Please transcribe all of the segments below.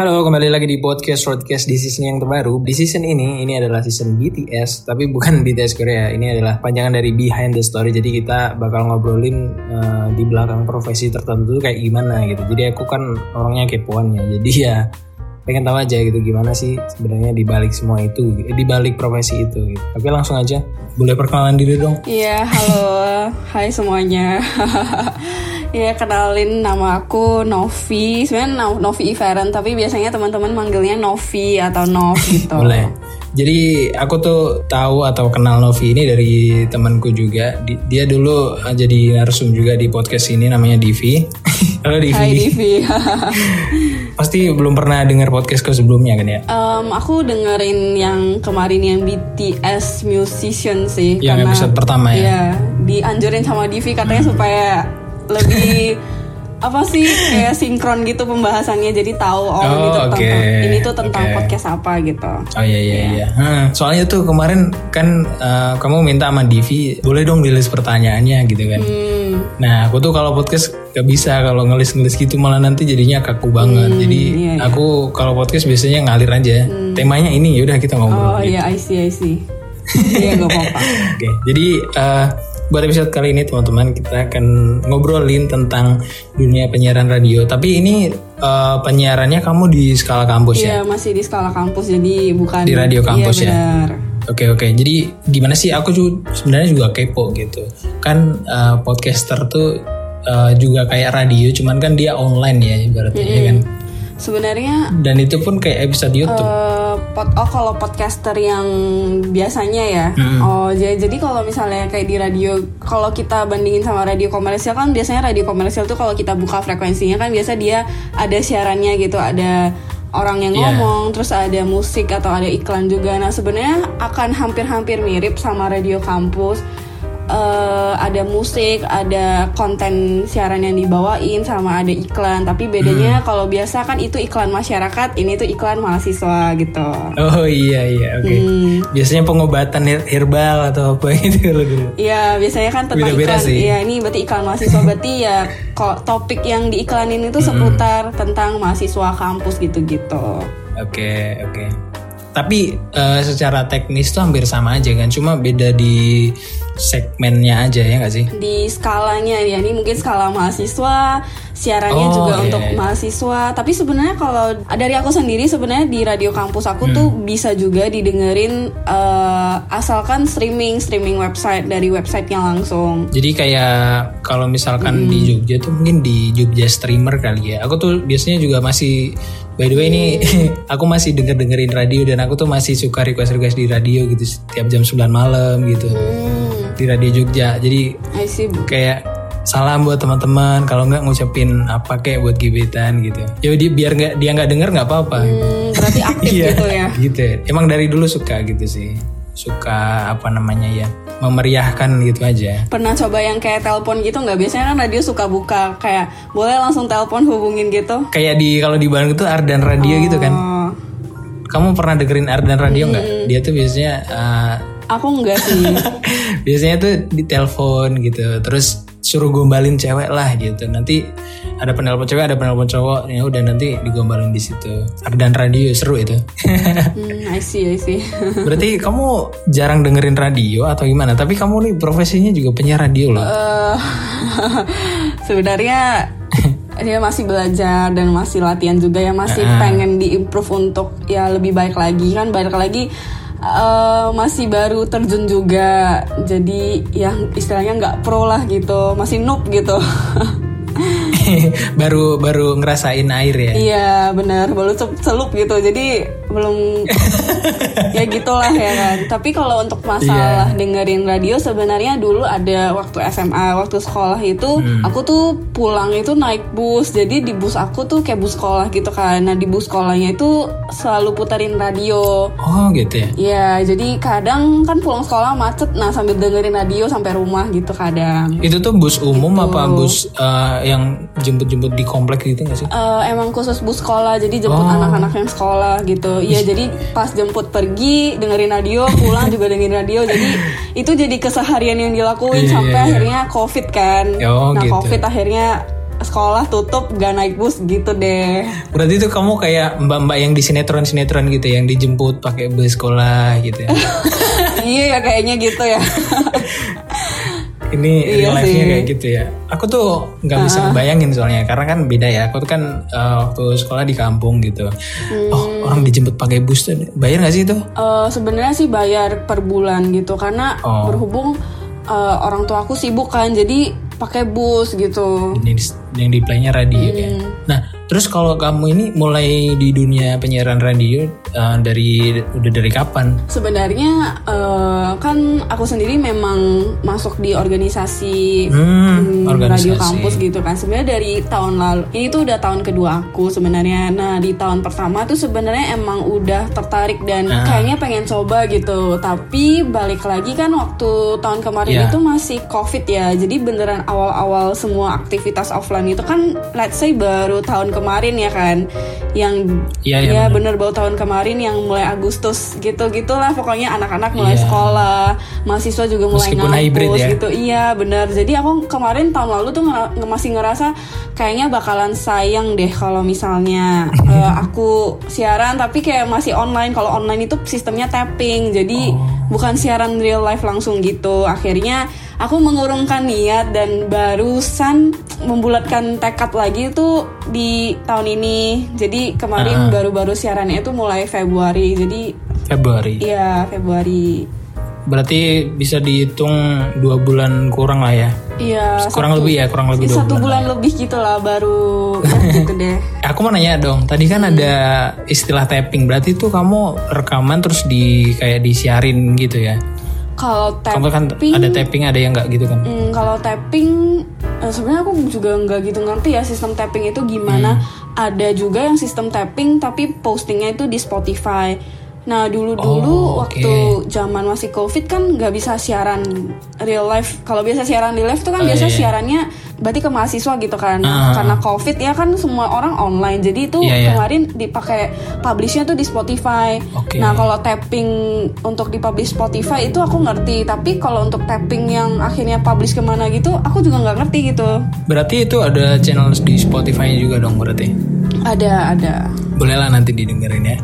Halo, kembali lagi di podcast Broadcast di season yang terbaru. Di season ini, ini adalah season BTS, tapi bukan BTS Korea. Ini adalah panjangan dari Behind the Story. Jadi kita bakal ngobrolin eh, di belakang profesi tertentu kayak gimana gitu. Jadi aku kan orangnya kepoan ya. Jadi ya pengen tahu aja gitu gimana sih sebenarnya di balik semua itu, eh, di balik profesi itu gitu. Tapi langsung aja, boleh perkenalan diri dong. Iya, halo. Hai semuanya. Iya, kenalin nama aku Novi. Sebenarnya No- Novi Iveren, tapi biasanya teman-teman manggilnya Novi atau Nov gitu. Boleh. Jadi aku tuh tahu atau kenal Novi ini dari temanku juga. Di- Dia dulu eh, jadi narsum juga di podcast ini namanya Divi. Halo Divi. Hai Divi. Pasti belum pernah dengar podcastku sebelumnya kan ya? Em, aku dengerin yang kemarin yang BTS musician sih. Yang episode pertama ya? Iya, dianjurin sama Divi katanya supaya lebih apa sih kayak sinkron gitu pembahasannya jadi tahu oh, ini Oh, tuh oke. tentang ini tuh tentang Oke. podcast apa gitu. Oh iya iya iya. Hmm, soalnya tuh kemarin kan eh, kamu minta sama Divi boleh dong di list pertanyaannya gitu kan. Hmm, Nah aku tuh kalau podcast gak bisa kalau ngelis-ngelis gitu malah nanti jadinya kaku banget. Jadi iya, iya. aku kalau podcast biasanya ngalir aja. Temanya ini yaudah kita ngobrol. oh iya I see I see. Iya gak apa-apa. Oke, jadi eh, buat episode kali ini teman-teman kita akan ngobrolin tentang dunia penyiaran radio. Tapi ini eh, penyiarannya kamu di skala kampus ya? Iya masih di skala kampus jadi bukan Di radio kampus iya, ya? benar. Oke oke, jadi gimana sih? Aku juga sebenarnya juga kepo gitu. Kan eh, podcaster tuh eh, juga kayak radio, cuman kan dia online ya ibaratnya ya kan. Sebenarnya Dan itu pun kayak episode YouTube. eh, pod oh kalau podcaster yang biasanya ya. Oh jadi jadi kalau misalnya kayak di radio kalau kita bandingin sama radio komersial kan biasanya radio komersial tuh kalau kita buka frekuensinya kan biasa dia ada siarannya gitu, ada orang yang Iya. ngomong, terus ada musik atau ada iklan juga. Nah sebenarnya akan hampir-hampir mirip sama radio kampus. Eh, ada musik, ada konten siaran yang dibawain, sama ada iklan. Tapi bedanya kalau biasa kan itu iklan masyarakat, ini tuh iklan mahasiswa gitu. Oh iya iya oke. Hmm. Biasanya pengobatan her- herbal atau apa gitu loh dulu. Iya biasanya kan tentang Beda-beda iklan. sih. Iya ini berarti iklan mahasiswa berarti ya kok topik yang diiklanin itu seputar tentang mahasiswa kampus gitu-gitu. Oke oke. Tapi eh, secara teknis tuh hampir sama aja kan, cuma beda di segmennya aja ya nggak sih? di skalanya ya ini mungkin skala mahasiswa siarannya Oh, juga iya, untuk iya. mahasiswa tapi sebenarnya kalau dari aku sendiri sebenarnya di radio kampus aku tuh Hmm. bisa juga didengerin eh, asalkan streaming streaming website dari websitenya langsung Jadi kayak kalau misalkan di Jogja tuh mungkin di Jogja streamer kali ya. Aku tuh biasanya juga masih by the way ini aku masih denger dengerin radio dan aku tuh masih suka request request di radio gitu setiap jam 9 malam gitu hmm, di radio Jogja. Jadi kayak salam buat teman-teman kalau nggak ngucapin apa kayak buat gebetan gitu. Ya dia biar nggak dia nggak denger nggak apa-apa. Hmm, berarti aktif Iya, gitu ya gitu. Emang dari dulu suka gitu sih. Suka apa namanya ya memeriahkan gitu aja. pernah coba yang kayak telepon gitu nggak biasanya kan radio suka buka kayak boleh langsung telepon hubungin gitu Kayak di kalau di Bandung itu Ardan Radio gitu kan. oh, Kamu pernah dengerin Ardan Radio nggak? Dia tuh biasanya uh, aku enggak sih biasanya tuh di telepon gitu. Terus suruh gombalin cewek lah gitu. Nanti ada penelpon cewek, ada penelpon cowok. Ya udah nanti digombalin di situ. Ardan Radio seru itu. hmm, I see I see Berarti kamu jarang dengerin radio atau gimana? Tapi kamu nih profesinya juga penyiar radio loh. Eh, sebenarnya dia masih belajar dan masih latihan juga ya masih pengen diimprove untuk ya lebih baik lagi kan balik lagi eh, masih baru terjun juga. Jadi yang istilahnya nggak pro lah gitu. Masih noob gitu baru baru ngerasain air ya. iya benar. Baru ce- celup gitu. Jadi belum ya gitulah ya kan. Tapi kalau untuk masalah dengerin radio sebenarnya dulu ada waktu SMA waktu sekolah itu aku tuh pulang itu naik bus. Jadi di bus aku tuh kayak bus sekolah gitu kan. Nah di bus sekolahnya itu selalu puterin radio. Oh gitu ya. Ya, jadi kadang kan pulang sekolah macet, nah sambil dengerin radio sampai rumah gitu kadang. Itu tuh bus umum Gitu. apa bus eh, yang jemput-jemput di komplek gitu gak sih? Eh, emang khusus bus sekolah, jadi jemput Oh. anak-anak yang sekolah gitu. Iya, jadi pas jemput pergi dengerin radio, pulang juga dengerin radio. Jadi itu jadi keseharian yang dilakuin Iya, sampai iya. akhirnya covid kan. Oh, nah gitu. covid akhirnya sekolah tutup, gak naik bus gitu deh. Berarti itu kamu kayak mbak-mbak yang di sinetron-sinetron gitu yang dijemput pakai bus sekolah gitu ya. iya ya kayaknya gitu ya. Ini Iya real life-nya kayak gitu ya. Aku tuh nggak bisa bayangin soalnya karena kan beda ya. Aku tuh kan eh, waktu sekolah di kampung gitu. Hmm. Oh orang dijemput pakai bus tuh bayar nggak sih itu? Eh, sebenarnya sih bayar per bulan gitu karena Oh. berhubung eh, orang tua aku sibuk kan jadi pakai bus gitu. Ini di- yang di play-nya radio ya. Hmm. Nah terus kalau kamu ini mulai di dunia penyiaran radio eh, dari udah dari kapan? Sebenarnya eh, kan aku sendiri memang masuk di organisasi Hmm, hmm, organisasi. radio kampus gitu kan. Sebenarnya dari tahun lalu. Ini tuh udah tahun kedua aku sebenarnya. Nah di tahun pertama tuh sebenarnya emang udah tertarik dan Ah. kayaknya pengen coba gitu. Tapi balik lagi kan waktu tahun kemarin Iya. itu masih covid ya. Jadi beneran awal-awal semua aktivitas offline itu kan let's say baru tahun kemarin ya kan. Yang Iya, iya, ya bener. bener baru tahun kemarin yang mulai Agustus gitu gitulah pokoknya anak-anak mulai Iya. sekolah mahasiswa juga mulai Meskipun ngampus hybrid ya. gitu iya bener jadi aku kemarin tahun lalu tuh ngera- masih ngerasa kayaknya bakalan sayang deh kalau misalnya eh, aku siaran tapi kayak masih online kalau online itu sistemnya tapping jadi Oh. bukan siaran real life langsung gitu akhirnya aku mengurungkan niat dan barusan membulatkan tekad lagi itu di tahun ini jadi kemarin Ah. baru-baru siarannya itu mulai Februari jadi Februari. iya Februari Berarti bisa dihitung dua bulan kurang lah ya. iya Kurang satu- lebih ya, kurang lebih dua satu bulan. bulan lebih gitu lah baru ya, gitu deh Aku mau nanya dong, tadi kan ada istilah tapping, berarti tuh kamu rekaman terus di kayak disiarin gitu ya? Kalau Kamu kan tapping ada tapping, ada yang nggak gitu kan? Hmm, kalau tapping eh, sebenarnya aku juga nggak gitu ngerti ya sistem tapping itu gimana. Hmm. Ada juga yang sistem tapping tapi postingnya itu di Spotify. Nah dulu-dulu Oh, oke. waktu zaman masih covid kan nggak bisa siaran real life. Kalau biasa siaran di live tuh kan Oh, biasa iya, iya. siarannya berarti ke mahasiswa gitu kan. Nah, Karena covid ya kan semua orang online. Jadi itu Iya, iya. kemarin dipakai publishnya tuh di Spotify. Oke. Nah kalau tapping untuk dipublish Spotify itu aku ngerti. Tapi kalau untuk tapping yang akhirnya publish ke mana gitu, aku juga nggak ngerti gitu. Berarti itu ada channel di Spotify juga dong berarti? Ada ada. Boleh lah nanti didengerin ya.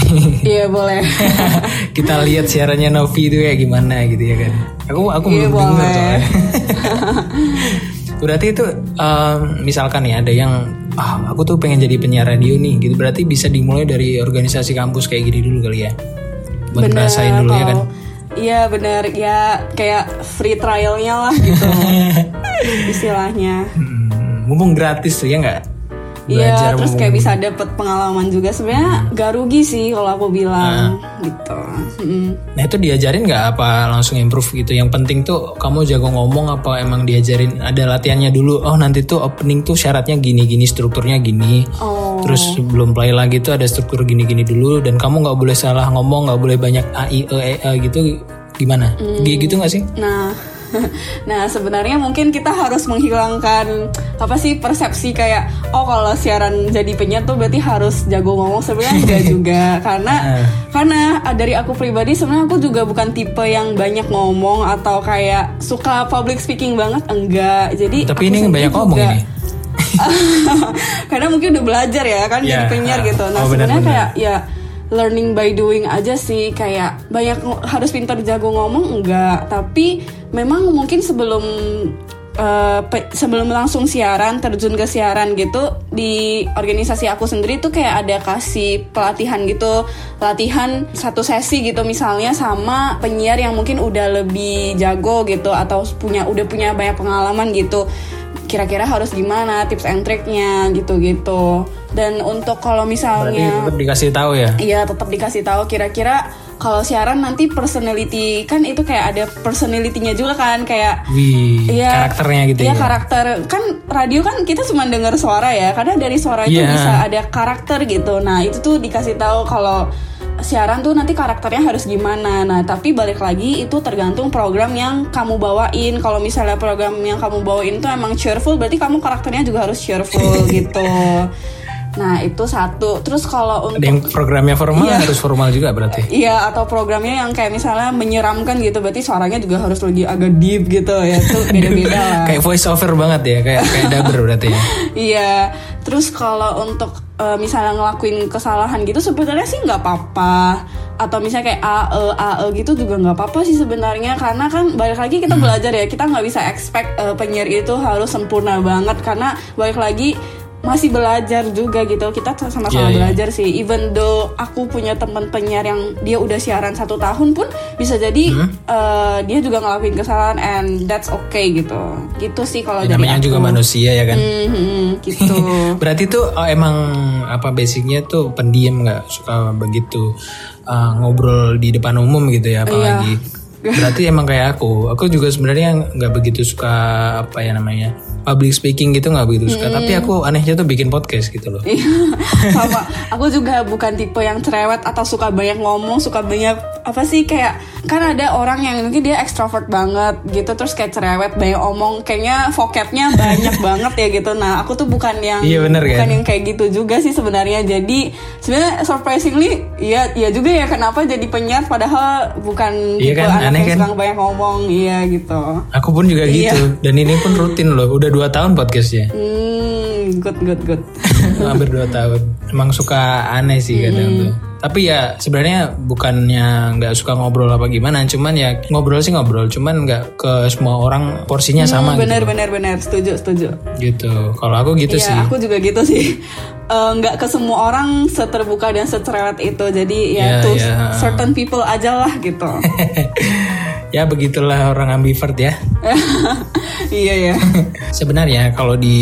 Iya boleh. Kita lihat siarannya Novi itu kayak gimana gitu ya kan? Aku aku Iya, belum dengar soalnya. Berarti itu em, misalkan ya ada yang ah aku tuh pengen jadi penyiar radio nih gitu. Berarti bisa dimulai dari organisasi kampus kayak gini dulu kali ya. Buat ngerasain dulu ya kan. Iya bener ya kayak free trialnya lah gitu istilahnya. Hmm, mumpung gratis tuh ya nggak? Iya terus kayak bisa dapet pengalaman juga sebenarnya gak rugi sih kalau aku bilang Ah. gitu. Mm. Nah itu diajarin nggak apa langsung improve gitu? Yang penting tuh kamu jago ngomong apa emang diajarin ada latihannya dulu? Oh nanti tuh opening tuh syaratnya gini-gini strukturnya gini. Oh. Terus sebelum play lagi tuh ada struktur gini-gini dulu dan kamu nggak boleh salah ngomong, nggak boleh banyak a i e e, E gitu. Gimana? Hmm. Gitu nggak sih? Nah, nah sebenarnya mungkin kita harus menghilangkan apa sih persepsi kayak oh kalau siaran jadi penyiar tuh berarti harus jago ngomong sebenarnya enggak juga karena Ah. karena dari aku pribadi sebenarnya aku juga bukan tipe yang banyak ngomong atau kayak suka public speaking banget enggak jadi Tapi ini banyak ngomong juga- ini. karena mungkin udah belajar ya kan Ya, jadi penyiar ah. gitu. Nah Oh, sebenarnya kayak ya learning by doing aja sih. Kayak banyak harus pintar jago ngomong enggak. Tapi memang mungkin sebelum pe- sebelum langsung siaran terjun ke siaran gitu di organisasi aku sendiri tuh kayak ada kasih pelatihan gitu. Pelatihan satu sesi gitu misalnya sama penyiar yang mungkin udah lebih jago gitu atau punya udah punya banyak pengalaman gitu kira-kira harus gimana tips and triknya gitu-gitu dan untuk kalau Berarti misalnya tetap dikasih tahu ya. Iya tetap dikasih tahu kira-kira kalau siaran nanti personality kan itu kayak ada personality-nya juga kan kayak Wih, Iya, karakternya gitu iya, ya. karakter. Kan radio kan kita cuma dengar suara ya karena dari suara itu Iya. bisa ada karakter gitu. Nah itu tuh dikasih tahu kalau siaran tuh nanti karakternya harus gimana. Nah tapi balik lagi itu tergantung program yang kamu bawain. Kalau misalnya program yang kamu bawain tuh emang cheerful berarti kamu karakternya juga harus cheerful gitu nah itu satu terus kalau Ada untuk yang programnya formal Iya. harus formal juga berarti. Iya atau programnya yang kayak misalnya menyeramkan gitu berarti suaranya juga harus lagi agak deep gitu ya tuh beda-beda. Kayak voice over banget ya, kayak kayak dubber berarti ya. Iya, terus kalau untuk eh, misalnya ngelakuin kesalahan gitu sebenarnya sih nggak apa-apa. Atau misalnya kayak AE AE gitu juga nggak apa-apa sih sebenarnya karena kan balik lagi kita belajar ya kita nggak bisa expect eh, penyiar itu harus sempurna banget karena balik lagi masih belajar juga gitu kita sama-sama Iya, iya. belajar sih even though aku punya teman penyiar yang dia udah siaran satu tahun pun bisa jadi eh, dia juga ngelakuin kesalahan and that's okay gitu gitu sih kalau Ya, dari namanya juga aku. manusia ya kan. Mhm, gitu. Berarti tuh oh, emang apa basicnya tuh pendiam nggak suka begitu uh, ngobrol di depan umum gitu ya apalagi. Berarti emang kayak aku. Aku juga sebenarnya nggak begitu suka apa ya namanya public speaking gitu nggak begitu suka. Tapi aku anehnya tuh bikin podcast gitu loh. Sama, aku juga bukan tipe yang cerewet atau suka banyak ngomong, suka banyak apa sih kayak kan ada orang yang mungkin dia extrovert banget gitu terus kayak cerewet banyak omong kayaknya vocabnya banyak banget ya gitu nah aku tuh bukan yang Iya, bener bukan kan? yang kayak gitu juga sih sebenarnya jadi sebenarnya surprisingly ya ya juga ya kenapa jadi penyiar padahal bukan Iya tipe kan, anak aneh yang kan? banyak ngomong iya gitu Aku pun juga Iya. gitu. Dan ini pun rutin loh. Udah dua tahun podcastnya. hmm good good good hampir dua tahun emang suka aneh sih kadang tuh tapi ya sebenarnya bukannya nggak suka ngobrol apa gimana cuman ya ngobrol sih ngobrol cuman nggak ke semua orang porsinya sama gitu bener bener bener setuju setuju gitu kalau aku gitu Iya, sih aku juga gitu sih. Eh, Nggak ke semua orang seterbuka dan secerewet itu. Jadi ya Iya, to iya. certain people aja lah gitu. ya begitulah orang ambivert ya. Iya ya. sebenarnya kalau di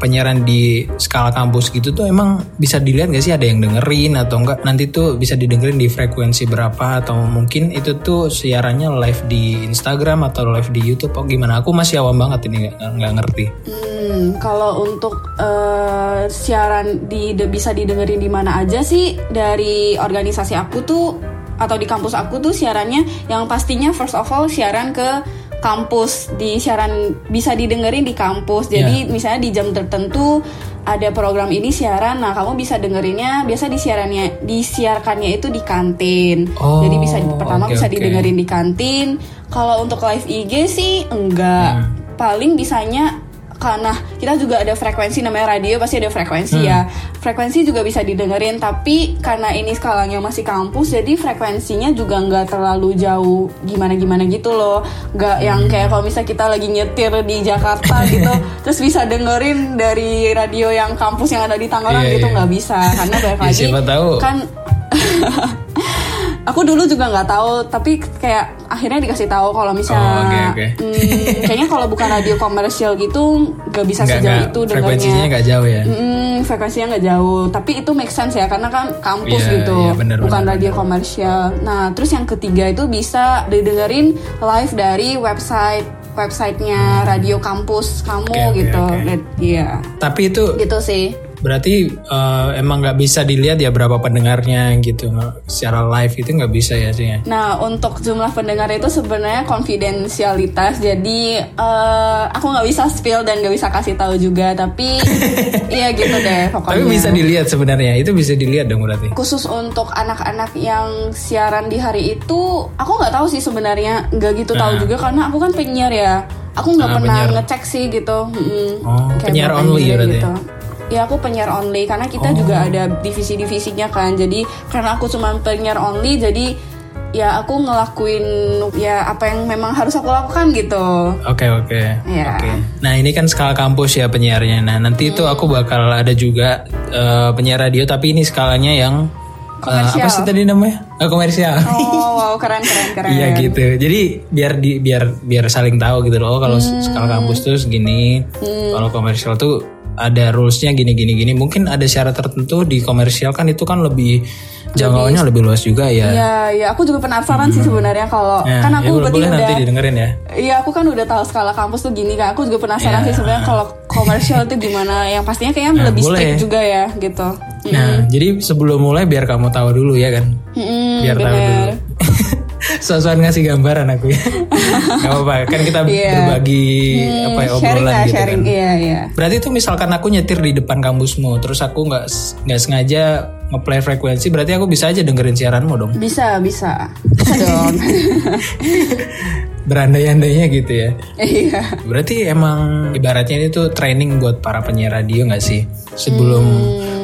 penyiaran di skala kampus gitu tuh emang bisa dilihat gak sih ada yang dengerin atau enggak nanti tuh bisa didengerin di frekuensi berapa atau mungkin itu tuh siarannya live di Instagram atau live di YouTube. Oh gimana? Aku masih awam banget ini nggak ngerti. Hmm, kalau untuk eh, siaran di bisa didengerin di mana aja sih? Dari organisasi aku tuh atau di kampus aku tuh siarannya yang pastinya first of all siaran ke kampus di siaran bisa didengerin di kampus. Jadi misalnya di jam tertentu ada program ini siaran, nah kamu bisa dengerinnya biasa disiarannya disiarkannya itu di kantin. Oh, Jadi bisa pertama oke, bisa oke. didengerin di kantin. Kalau untuk live IG sih enggak. Paling bisanya karena kita juga ada frekuensi namanya radio pasti ada frekuensi ya. Frekuensi juga bisa didengerin tapi karena ini skalanya masih kampus jadi frekuensinya juga nggak terlalu jauh gimana-gimana gitu loh. Nggak yang kayak kalau misalnya kita lagi nyetir di Jakarta gitu terus bisa dengerin dari radio yang kampus yang ada di Tangerang Iya, gitu iya. nggak bisa karena balik Ya, lagi siapa tahu. kan aku dulu juga nggak tahu tapi kayak akhirnya dikasih tahu kalau misalnya Oh, oke, oke. hmm, kayaknya kalau bukan radio komersial gitu nggak bisa Nggak- sejauh nggak- itu frekuensinya dengarnya nggak jauh ya? Mm, frekuensinya nggak jauh. Tapi itu make sense ya karena kan kampus Iya, gitu. iya, benar, bukan benar, radio komersial. Nah terus yang ketiga itu bisa didengerin live dari website websitenya radio kampus kamu oke, gitu. oke. Dan- iya. Tapi itu gitu sih berarti eh, emang nggak bisa dilihat ya berapa pendengarnya gitu secara live itu nggak bisa ya sih ya Nah, untuk jumlah pendengar itu sebenarnya konfidensialitas. Jadi eh, aku nggak bisa spill dan nggak bisa kasih tahu juga. Tapi iya gitu deh pokoknya. tapi bisa dilihat sebenarnya itu bisa dilihat dong berarti Khusus untuk anak-anak yang siaran di hari itu, aku nggak tahu sih sebenarnya nggak gitu tahu Nah. juga karena aku kan penyiar ya. Aku nggak Ah, pernah penyiar. ngecek sih gitu. Mm-mm. Oh, Kayak penyiar only ya berarti? Ya aku penyiar only karena Oh. kita juga ada divisi-divisinya kan. Jadi karena aku cuma penyiar only jadi ya aku ngelakuin ya apa yang memang harus aku lakukan gitu. Oke oke. Iya. Oke. Nah ini kan skala kampus ya penyiarnya. Nah nanti itu aku bakal ada juga eh, penyiar radio tapi ini skalanya yang Komersial. apa sih tadi namanya? Eh, komersial. Oh wow keren keren keren. Iya gitu. Jadi biar di biar biar saling tahu gitu loh. Oh, Kalau Hmm. skala kampus tuh segini. Kalau komersial tuh ada rulesnya gini gini gini. Mungkin ada syarat tertentu di komersial kan itu kan lebih jangkauannya lebih luas juga ya. Iya, iya, aku juga penasaran sih sebenarnya kalau Nah, kan ya aku boleh, berarti boleh udah nanti didengerin ya. Iya, aku kan udah tahu skala kampus tuh gini kan. Aku juga penasaran Iya. sih sebenarnya kalau komersial tuh gimana. Yang pastinya kayaknya Nah, lebih boleh. strict juga ya, gitu. Nah, jadi sebelum mulai biar kamu tahu dulu ya kan. Mm-mm, biar tahu bener. dulu. Sosokan ngasih gambaran aku ya. Gak apa-apa, kan kita Iya. berbagi apa ya sharing obrolan lah, gitu sharing. kan. Iya, iya. Berarti itu misalkan aku nyetir di depan kampusmu, terus aku nggak nggak sengaja ngeplay frekuensi, berarti aku bisa aja dengerin siaranmu dong. Bisa, bisa. Bisa dong. Berandai-andainya gitu ya. Iya. Berarti emang ibaratnya ini tuh training buat para penyiar radio nggak sih? Sebelum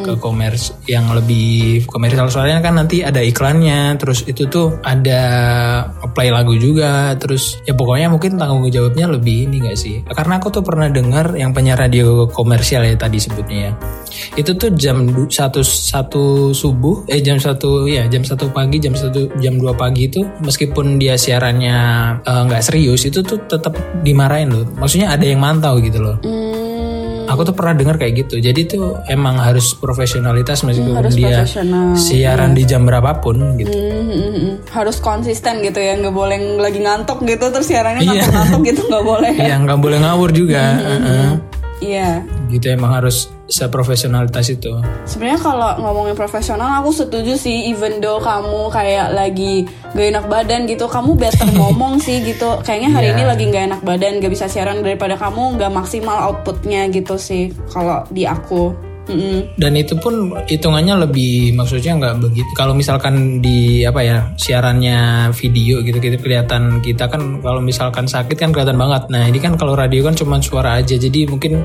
ke komers yang lebih komersial soalnya kan nanti ada iklannya, terus itu tuh ada play lagu juga, terus ya pokoknya mungkin tanggung jawabnya lebih ini nggak sih? Karena aku tuh pernah dengar yang penyiar radio komersial ya tadi sebutnya ya. Itu tuh jam satu satu subuh, eh jam satu ya jam satu pagi, jam satu jam 2 pagi itu meskipun dia siarannya eh, nggak serius itu tuh tetap dimarahin loh. Maksudnya ada yang mantau gitu loh. Hmm, Aku tuh pernah dengar kayak gitu. Jadi tuh emang harus profesionalitas meskipun harus dia siaran di jam berapapun gitu. mm, mm, mm, mm. harus konsisten gitu ya, nggak boleh lagi ngantuk gitu terus siarannya Iya. ngantuk-ngantuk gitu nggak boleh. Iya nggak boleh ngawur juga. Heeh. Iya. Gitu emang harus seprofesionalitas itu. Sebenarnya kalau ngomongin profesional aku setuju sih even though kamu kayak lagi gak enak badan gitu kamu better ngomong sih gitu kayaknya hari Iya. ini lagi gak enak badan gak bisa siaran daripada kamu gak maksimal outputnya gitu sih kalau di aku Mm-mm. Dan itu pun hitungannya lebih maksudnya nggak begitu. Kalau misalkan di apa ya siarannya video gitu gitu kelihatan kita kan kalau misalkan sakit kan kelihatan banget. Nah ini kan kalau radio kan cuma suara aja jadi mungkin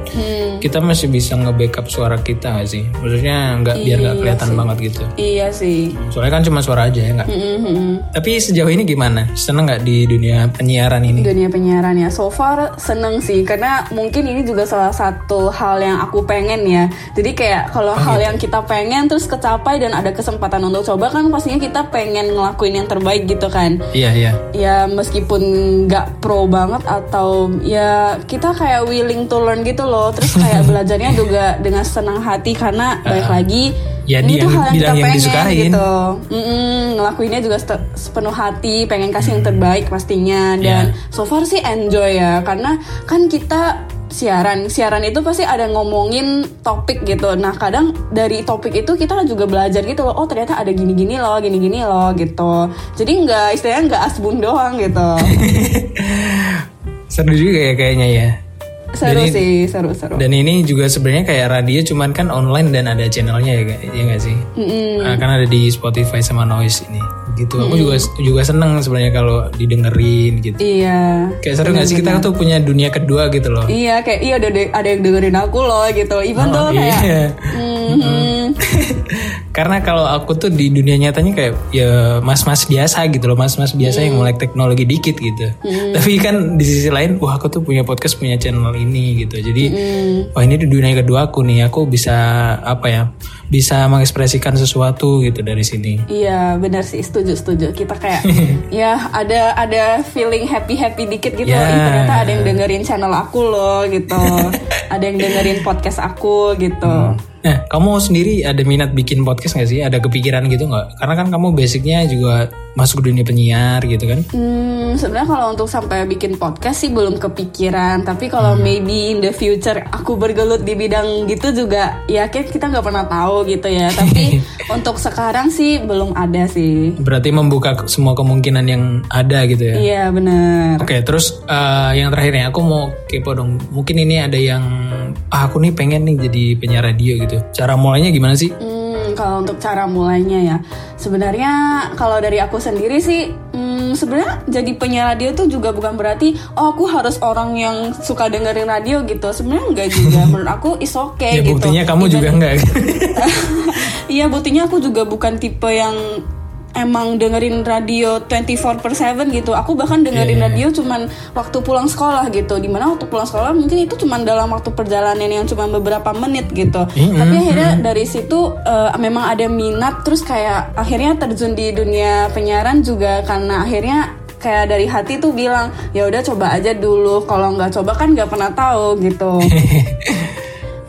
kita masih bisa nge-backup suara kita nggak sih? Maksudnya nggak biar nggak kelihatan banget gitu. iya sih Soalnya kan cuma suara aja ya nggak. Mm-mm. Tapi sejauh ini gimana? Seneng nggak di dunia penyiaran ini? dunia penyiaran ya so far seneng sih karena mungkin ini juga salah satu hal yang aku pengen ya jadi kayak kalau hal yang kita pengen terus kecapai dan ada kesempatan untuk coba kan pastinya kita pengen ngelakuin yang terbaik gitu kan. Iya iya. ya meskipun nggak pro banget atau ya kita kayak willing to learn gitu loh. Terus kayak belajarnya juga dengan senang hati karena balik lagi Ya, di ini tuh yang- hal yang kita yang pengen disukain. gitu. Mm-mm, ngelakuinnya juga sepenuh hati pengen kasih yang terbaik pastinya. Dan Ya. so far sih enjoy ya karena kan kita siaran. Siaran itu pasti ada ngomongin topik gitu. Nah kadang dari topik itu kita juga belajar gitu loh. Oh ternyata ada gini-gini loh gini-gini loh gitu. Jadi nggak istilahnya nggak asbun doang gitu. Seru juga ya kayaknya ya. seru Jadi- sih seru seru. Dan ini juga sebenarnya kayak radio cuman kan online dan ada channelnya ya, ya nggak sih? Nah, kan ada di Spotify sama Noise ini. Gitu. Aku juga juga seneng sebenarnya kalau didengerin gitu. iya Kayak seru nggak sih kita tuh punya dunia kedua gitu loh. iya kayak iya ada ada yang dengerin aku loh gitu even Oh, tuh kayak iya. mhm. Karena kalau aku tuh di dunia nyatanya kayak ya mas-mas biasa gitu loh, mas-mas biasa yang melek teknologi dikit gitu. Tapi kan di sisi lain, wah aku tuh punya podcast, punya channel ini gitu. Jadi, wah ini di dunia kedua aku nih, aku bisa apa ya, bisa mengekspresikan sesuatu gitu dari sini. Iya benar sih setuju setuju kita kayak ya ada ada feeling happy happy dikit gitu Ya. Ih, ternyata ada yang dengerin channel aku loh gitu ada yang dengerin podcast aku gitu Nah, kamu sendiri ada minat bikin podcast gak sih? Ada kepikiran gitu nggak? Karena kan kamu basicnya juga masuk ke dunia penyiar gitu kan? Hmm, sebenarnya kalau untuk sampai bikin podcast sih belum kepikiran. Tapi kalau Hmm. maybe in the future aku bergelut di bidang gitu juga, ya kan kita nggak pernah tahu gitu ya. Tapi untuk sekarang sih belum ada sih. Berarti membuka semua kemungkinan yang ada gitu ya? Iya benar. Oke, terus eh, yang terakhir nih, aku mau kepo dong. Mungkin ini ada yang, ah, aku nih pengen nih jadi penyiar radio gitu. Cara mulainya gimana sih? Hmm, kalau untuk cara mulainya ya, sebenarnya kalau dari aku sendiri sih, hmm, sebenarnya jadi penyiar radio tuh juga bukan berarti oh aku harus orang yang suka dengerin radio gitu. Sebenarnya enggak juga. Menurut aku is okay ya gitu. buktinya kamu Even- juga enggak. Iya buktinya aku juga bukan tipe yang emang dengerin radio 24 per 7 gitu. Aku bahkan dengerin Iya. radio cuman waktu pulang sekolah gitu. Di mana waktu pulang sekolah mungkin itu cuman dalam waktu perjalanan yang cuma beberapa menit gitu. Mm-mm. Tapi akhirnya dari situ eh, memang ada minat terus kayak akhirnya terjun di dunia penyiaran juga karena akhirnya kayak dari hati tuh bilang ya udah coba aja dulu kalau nggak coba kan nggak pernah tahu gitu.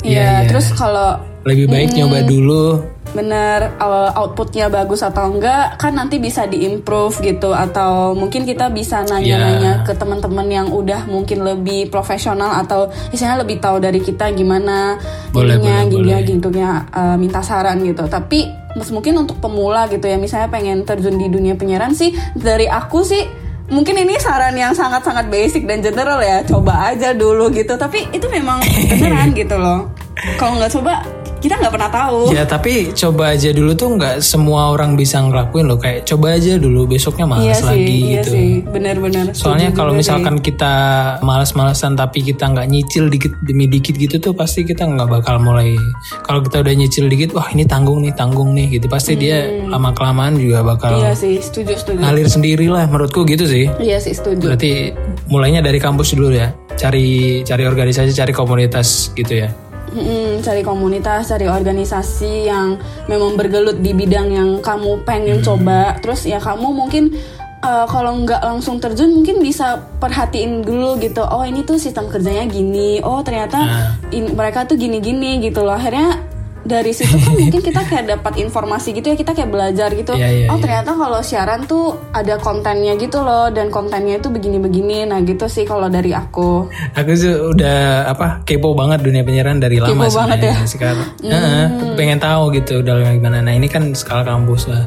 Iya, Iya, iya. terus kalau Lebih baik nyoba dulu. Bener uh, outputnya bagus atau enggak kan nanti bisa diimprove gitu. Atau mungkin kita bisa nanya-nanya Ya. ke teman-teman yang udah mungkin lebih profesional atau misalnya lebih tahu dari kita gimana Boleh, ininya gini gitunya uh, minta saran gitu. Tapi mungkin untuk pemula gitu ya misalnya pengen terjun di dunia penyiaran sih dari aku sih mungkin ini saran yang sangat-sangat basic dan general ya. Coba aja dulu gitu. Tapi itu memang beneran gitu loh. Kalau nggak coba kita nggak pernah tahu Ya tapi coba aja dulu tuh nggak semua orang bisa ngelakuin loh kayak coba aja dulu besoknya iya malas sih, lagi iya gitu. sih, benar-benar. Soalnya kalau misalkan kita malas-malasan tapi kita nggak nyicil dikit demi dikit gitu tuh pasti kita nggak bakal mulai. Kalau kita udah nyicil dikit, wah ini tanggung nih tanggung nih gitu pasti dia lama kelamaan juga bakal sih. Iya sih, setuju, setuju. ngalir sendiri lah menurutku gitu sih. Iya sih, setuju. Berarti mulainya dari kampus dulu ya, cari cari organisasi, cari komunitas gitu ya. Mm-mm, cari komunitas, cari organisasi yang memang bergelut di bidang yang kamu pengen coba. Terus ya kamu mungkin uh, kalau nggak langsung terjun mungkin bisa perhatiin dulu gitu. Oh ini tuh sistem kerjanya gini. Oh ternyata Nah. in- mereka tuh gini-gini gitu loh. Akhirnya dari situ kan mungkin kita kayak dapat informasi gitu ya kita kayak belajar gitu. Iya, iya, oh iya. ternyata kalau siaran tuh ada kontennya gitu loh dan kontennya itu begini-begini. Nah gitu sih kalau dari aku. Aku sih udah apa kepo banget dunia penyiaran dari lama Kepo banget sebenarnya ya? sekarang. Heeh, pengen tahu gitu udah gimana. Nah ini kan skala kampus lah.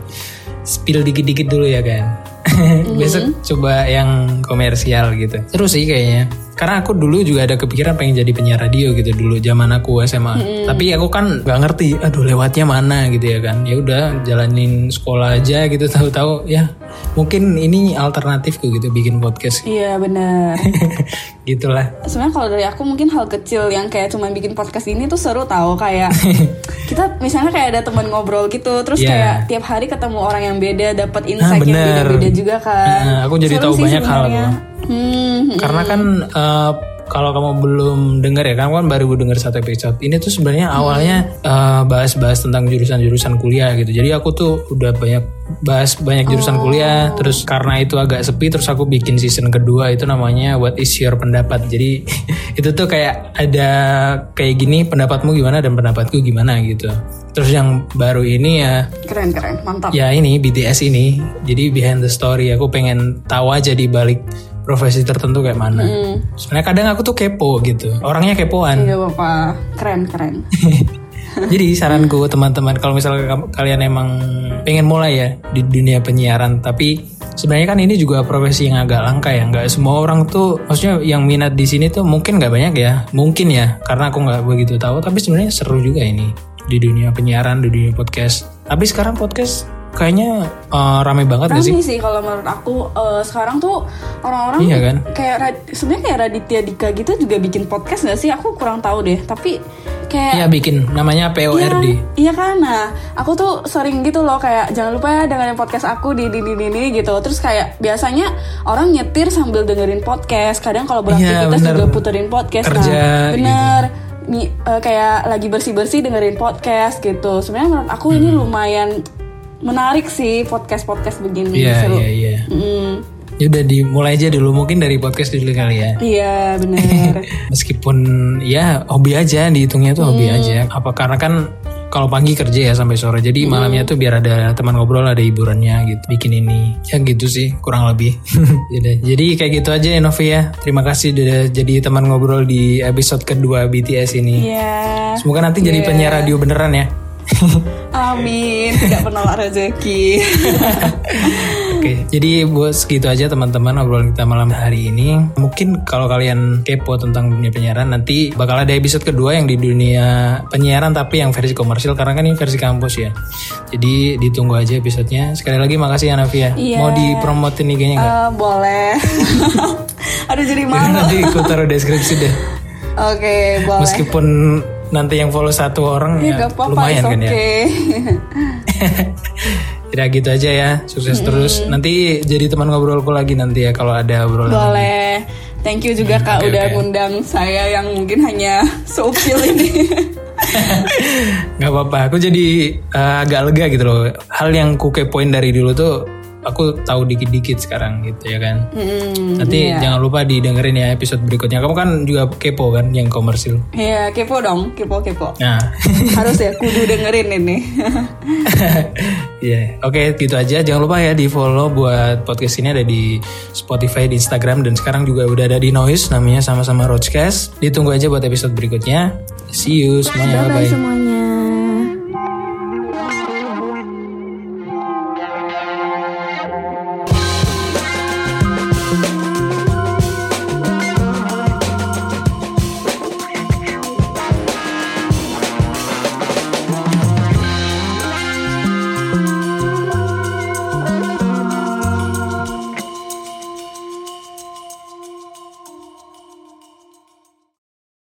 Spill dikit-dikit dulu ya kan. Besok coba yang komersial gitu. Seru sih kayaknya. Karena aku dulu juga ada kepikiran pengen jadi penyiar radio gitu dulu zaman aku SMA. Tapi aku kan nggak ngerti, aduh lewatnya mana gitu ya kan. Ya udah jalanin sekolah aja gitu tahu-tahu ya mungkin ini alternatifku gitu bikin podcast Iya benar. gitulah. sebenarnya kalau dari aku mungkin hal kecil yang kayak cuma bikin podcast ini tuh seru tahu kayak kita misalnya kayak ada teman ngobrol gitu terus Iya. kayak tiap hari ketemu orang yang beda dapat insight yang bener. beda-beda juga kan Nah, aku jadi Seru tahu sih banyak hal sebenarnya. loh. hmm, hmm. Karena kan eh, kalau kamu belum dengar ya, kamu kan baru dengar satu episode. Ini tuh sebenarnya awalnya eh, bahas-bahas tentang jurusan-jurusan kuliah gitu. Jadi aku tuh udah banyak bahas banyak jurusan kuliah. Terus karena itu agak sepi, terus aku bikin season kedua itu namanya What is your pendapat. Jadi itu tuh kayak ada kayak gini pendapatmu gimana dan pendapatku gimana gitu. Terus yang baru ini ya keren keren mantap ya ini BTS ini jadi behind the story aku pengen tahu aja di balik profesi tertentu kayak mana. Sebenarnya kadang aku tuh kepo gitu. Orangnya kepoan. Iya bapak. Keren keren. Jadi saranku teman-teman kalau misalnya kalian emang pengen mulai ya di dunia penyiaran tapi sebenarnya kan ini juga profesi yang agak langka ya. Nggak semua orang tuh maksudnya yang minat di sini tuh mungkin nggak banyak ya. Mungkin ya karena aku nggak begitu tahu tapi sebenarnya seru juga ini di dunia penyiaran di dunia podcast. Tapi sekarang podcast kayaknya eh, rame banget gak sih Rame sih kalau menurut aku eh, sekarang tuh orang-orang Iya kan? kayak sebenarnya kayak Raditya Dika gitu juga bikin podcast gak sih? Aku kurang tahu deh. Tapi kayak Iya bikin namanya PORD. Iya, iya kan, nah aku tuh sering gitu loh kayak jangan lupa ya dengerin podcast aku di di di di, gitu. Terus kayak biasanya orang nyetir sambil dengerin podcast. Kadang kalau beraktivitas bener. juga puterin podcast. Kerja, gitu. nah, bener. Nih, eh, kayak lagi bersih bersih dengerin podcast gitu. Sebenarnya menurut aku ini Hmm. lumayan menarik sih podcast podcast begini. Iya Seru. iya iya. Mm, Ya udah dimulai aja dulu mungkin dari podcast dulu kali ya. iya bener. Meskipun ya hobi aja dihitungnya tuh hobi Hmm. aja. Apa karena kan kalau pagi kerja ya sampai sore. Jadi Hmm. malamnya tuh biar ada teman ngobrol ada hiburannya gitu. Bikin ini. Ya gitu sih kurang lebih. Yaudah, Jadi kayak gitu aja ya Novi ya. Terima kasih udah jadi teman ngobrol di episode kedua BTS ini. Iya. Semoga nanti jadi Iya. penyiar radio beneran ya. Amin. Tidak penolak rezeki. Oke, jadi buat segitu aja teman-teman obrolan kita malam hari ini. Mungkin kalau kalian kepo tentang dunia penyiaran nanti bakal ada episode kedua yang di dunia penyiaran tapi yang versi komersil karena kan ini versi kampus ya. Jadi ditunggu aja episodenya. Sekali lagi makasih ya Navia. Iya. Mau dipromotin IG-nya nggak? Eh, boleh. Aduh jadi malu. nanti aku taruh deskripsi deh. Oke, boleh. Meskipun nanti yang follow satu orang Ya ya, gak apa-apa, lumayan kan ya. oke. Ya gitu aja ya, sukses terus. Nanti jadi teman ngobrolku lagi nanti ya kalau ada obrolan. lagi. Boleh. Thank you juga Kak oke, udah ngundang saya yang mungkin hanya seupil ini. Gak apa-apa, aku jadi eh, agak lega gitu loh. Hal yang ku kepoin dari dulu tuh aku tahu dikit-dikit sekarang gitu ya kan. Hmm, Nanti iya. jangan lupa didengerin ya episode berikutnya. Kamu kan juga kepo kan yang komersil. Iya, kepo dong, kepo-kepo. Nah, Harus ya kudu dengerin ini. Iya, oke gitu aja. Jangan lupa ya di follow buat podcast ini ada di Spotify, di Instagram dan sekarang juga udah ada di Noise namanya sama-sama Roachcast. Ditunggu aja buat episode berikutnya. See you semuanya, Bye-bye bye. semuanya.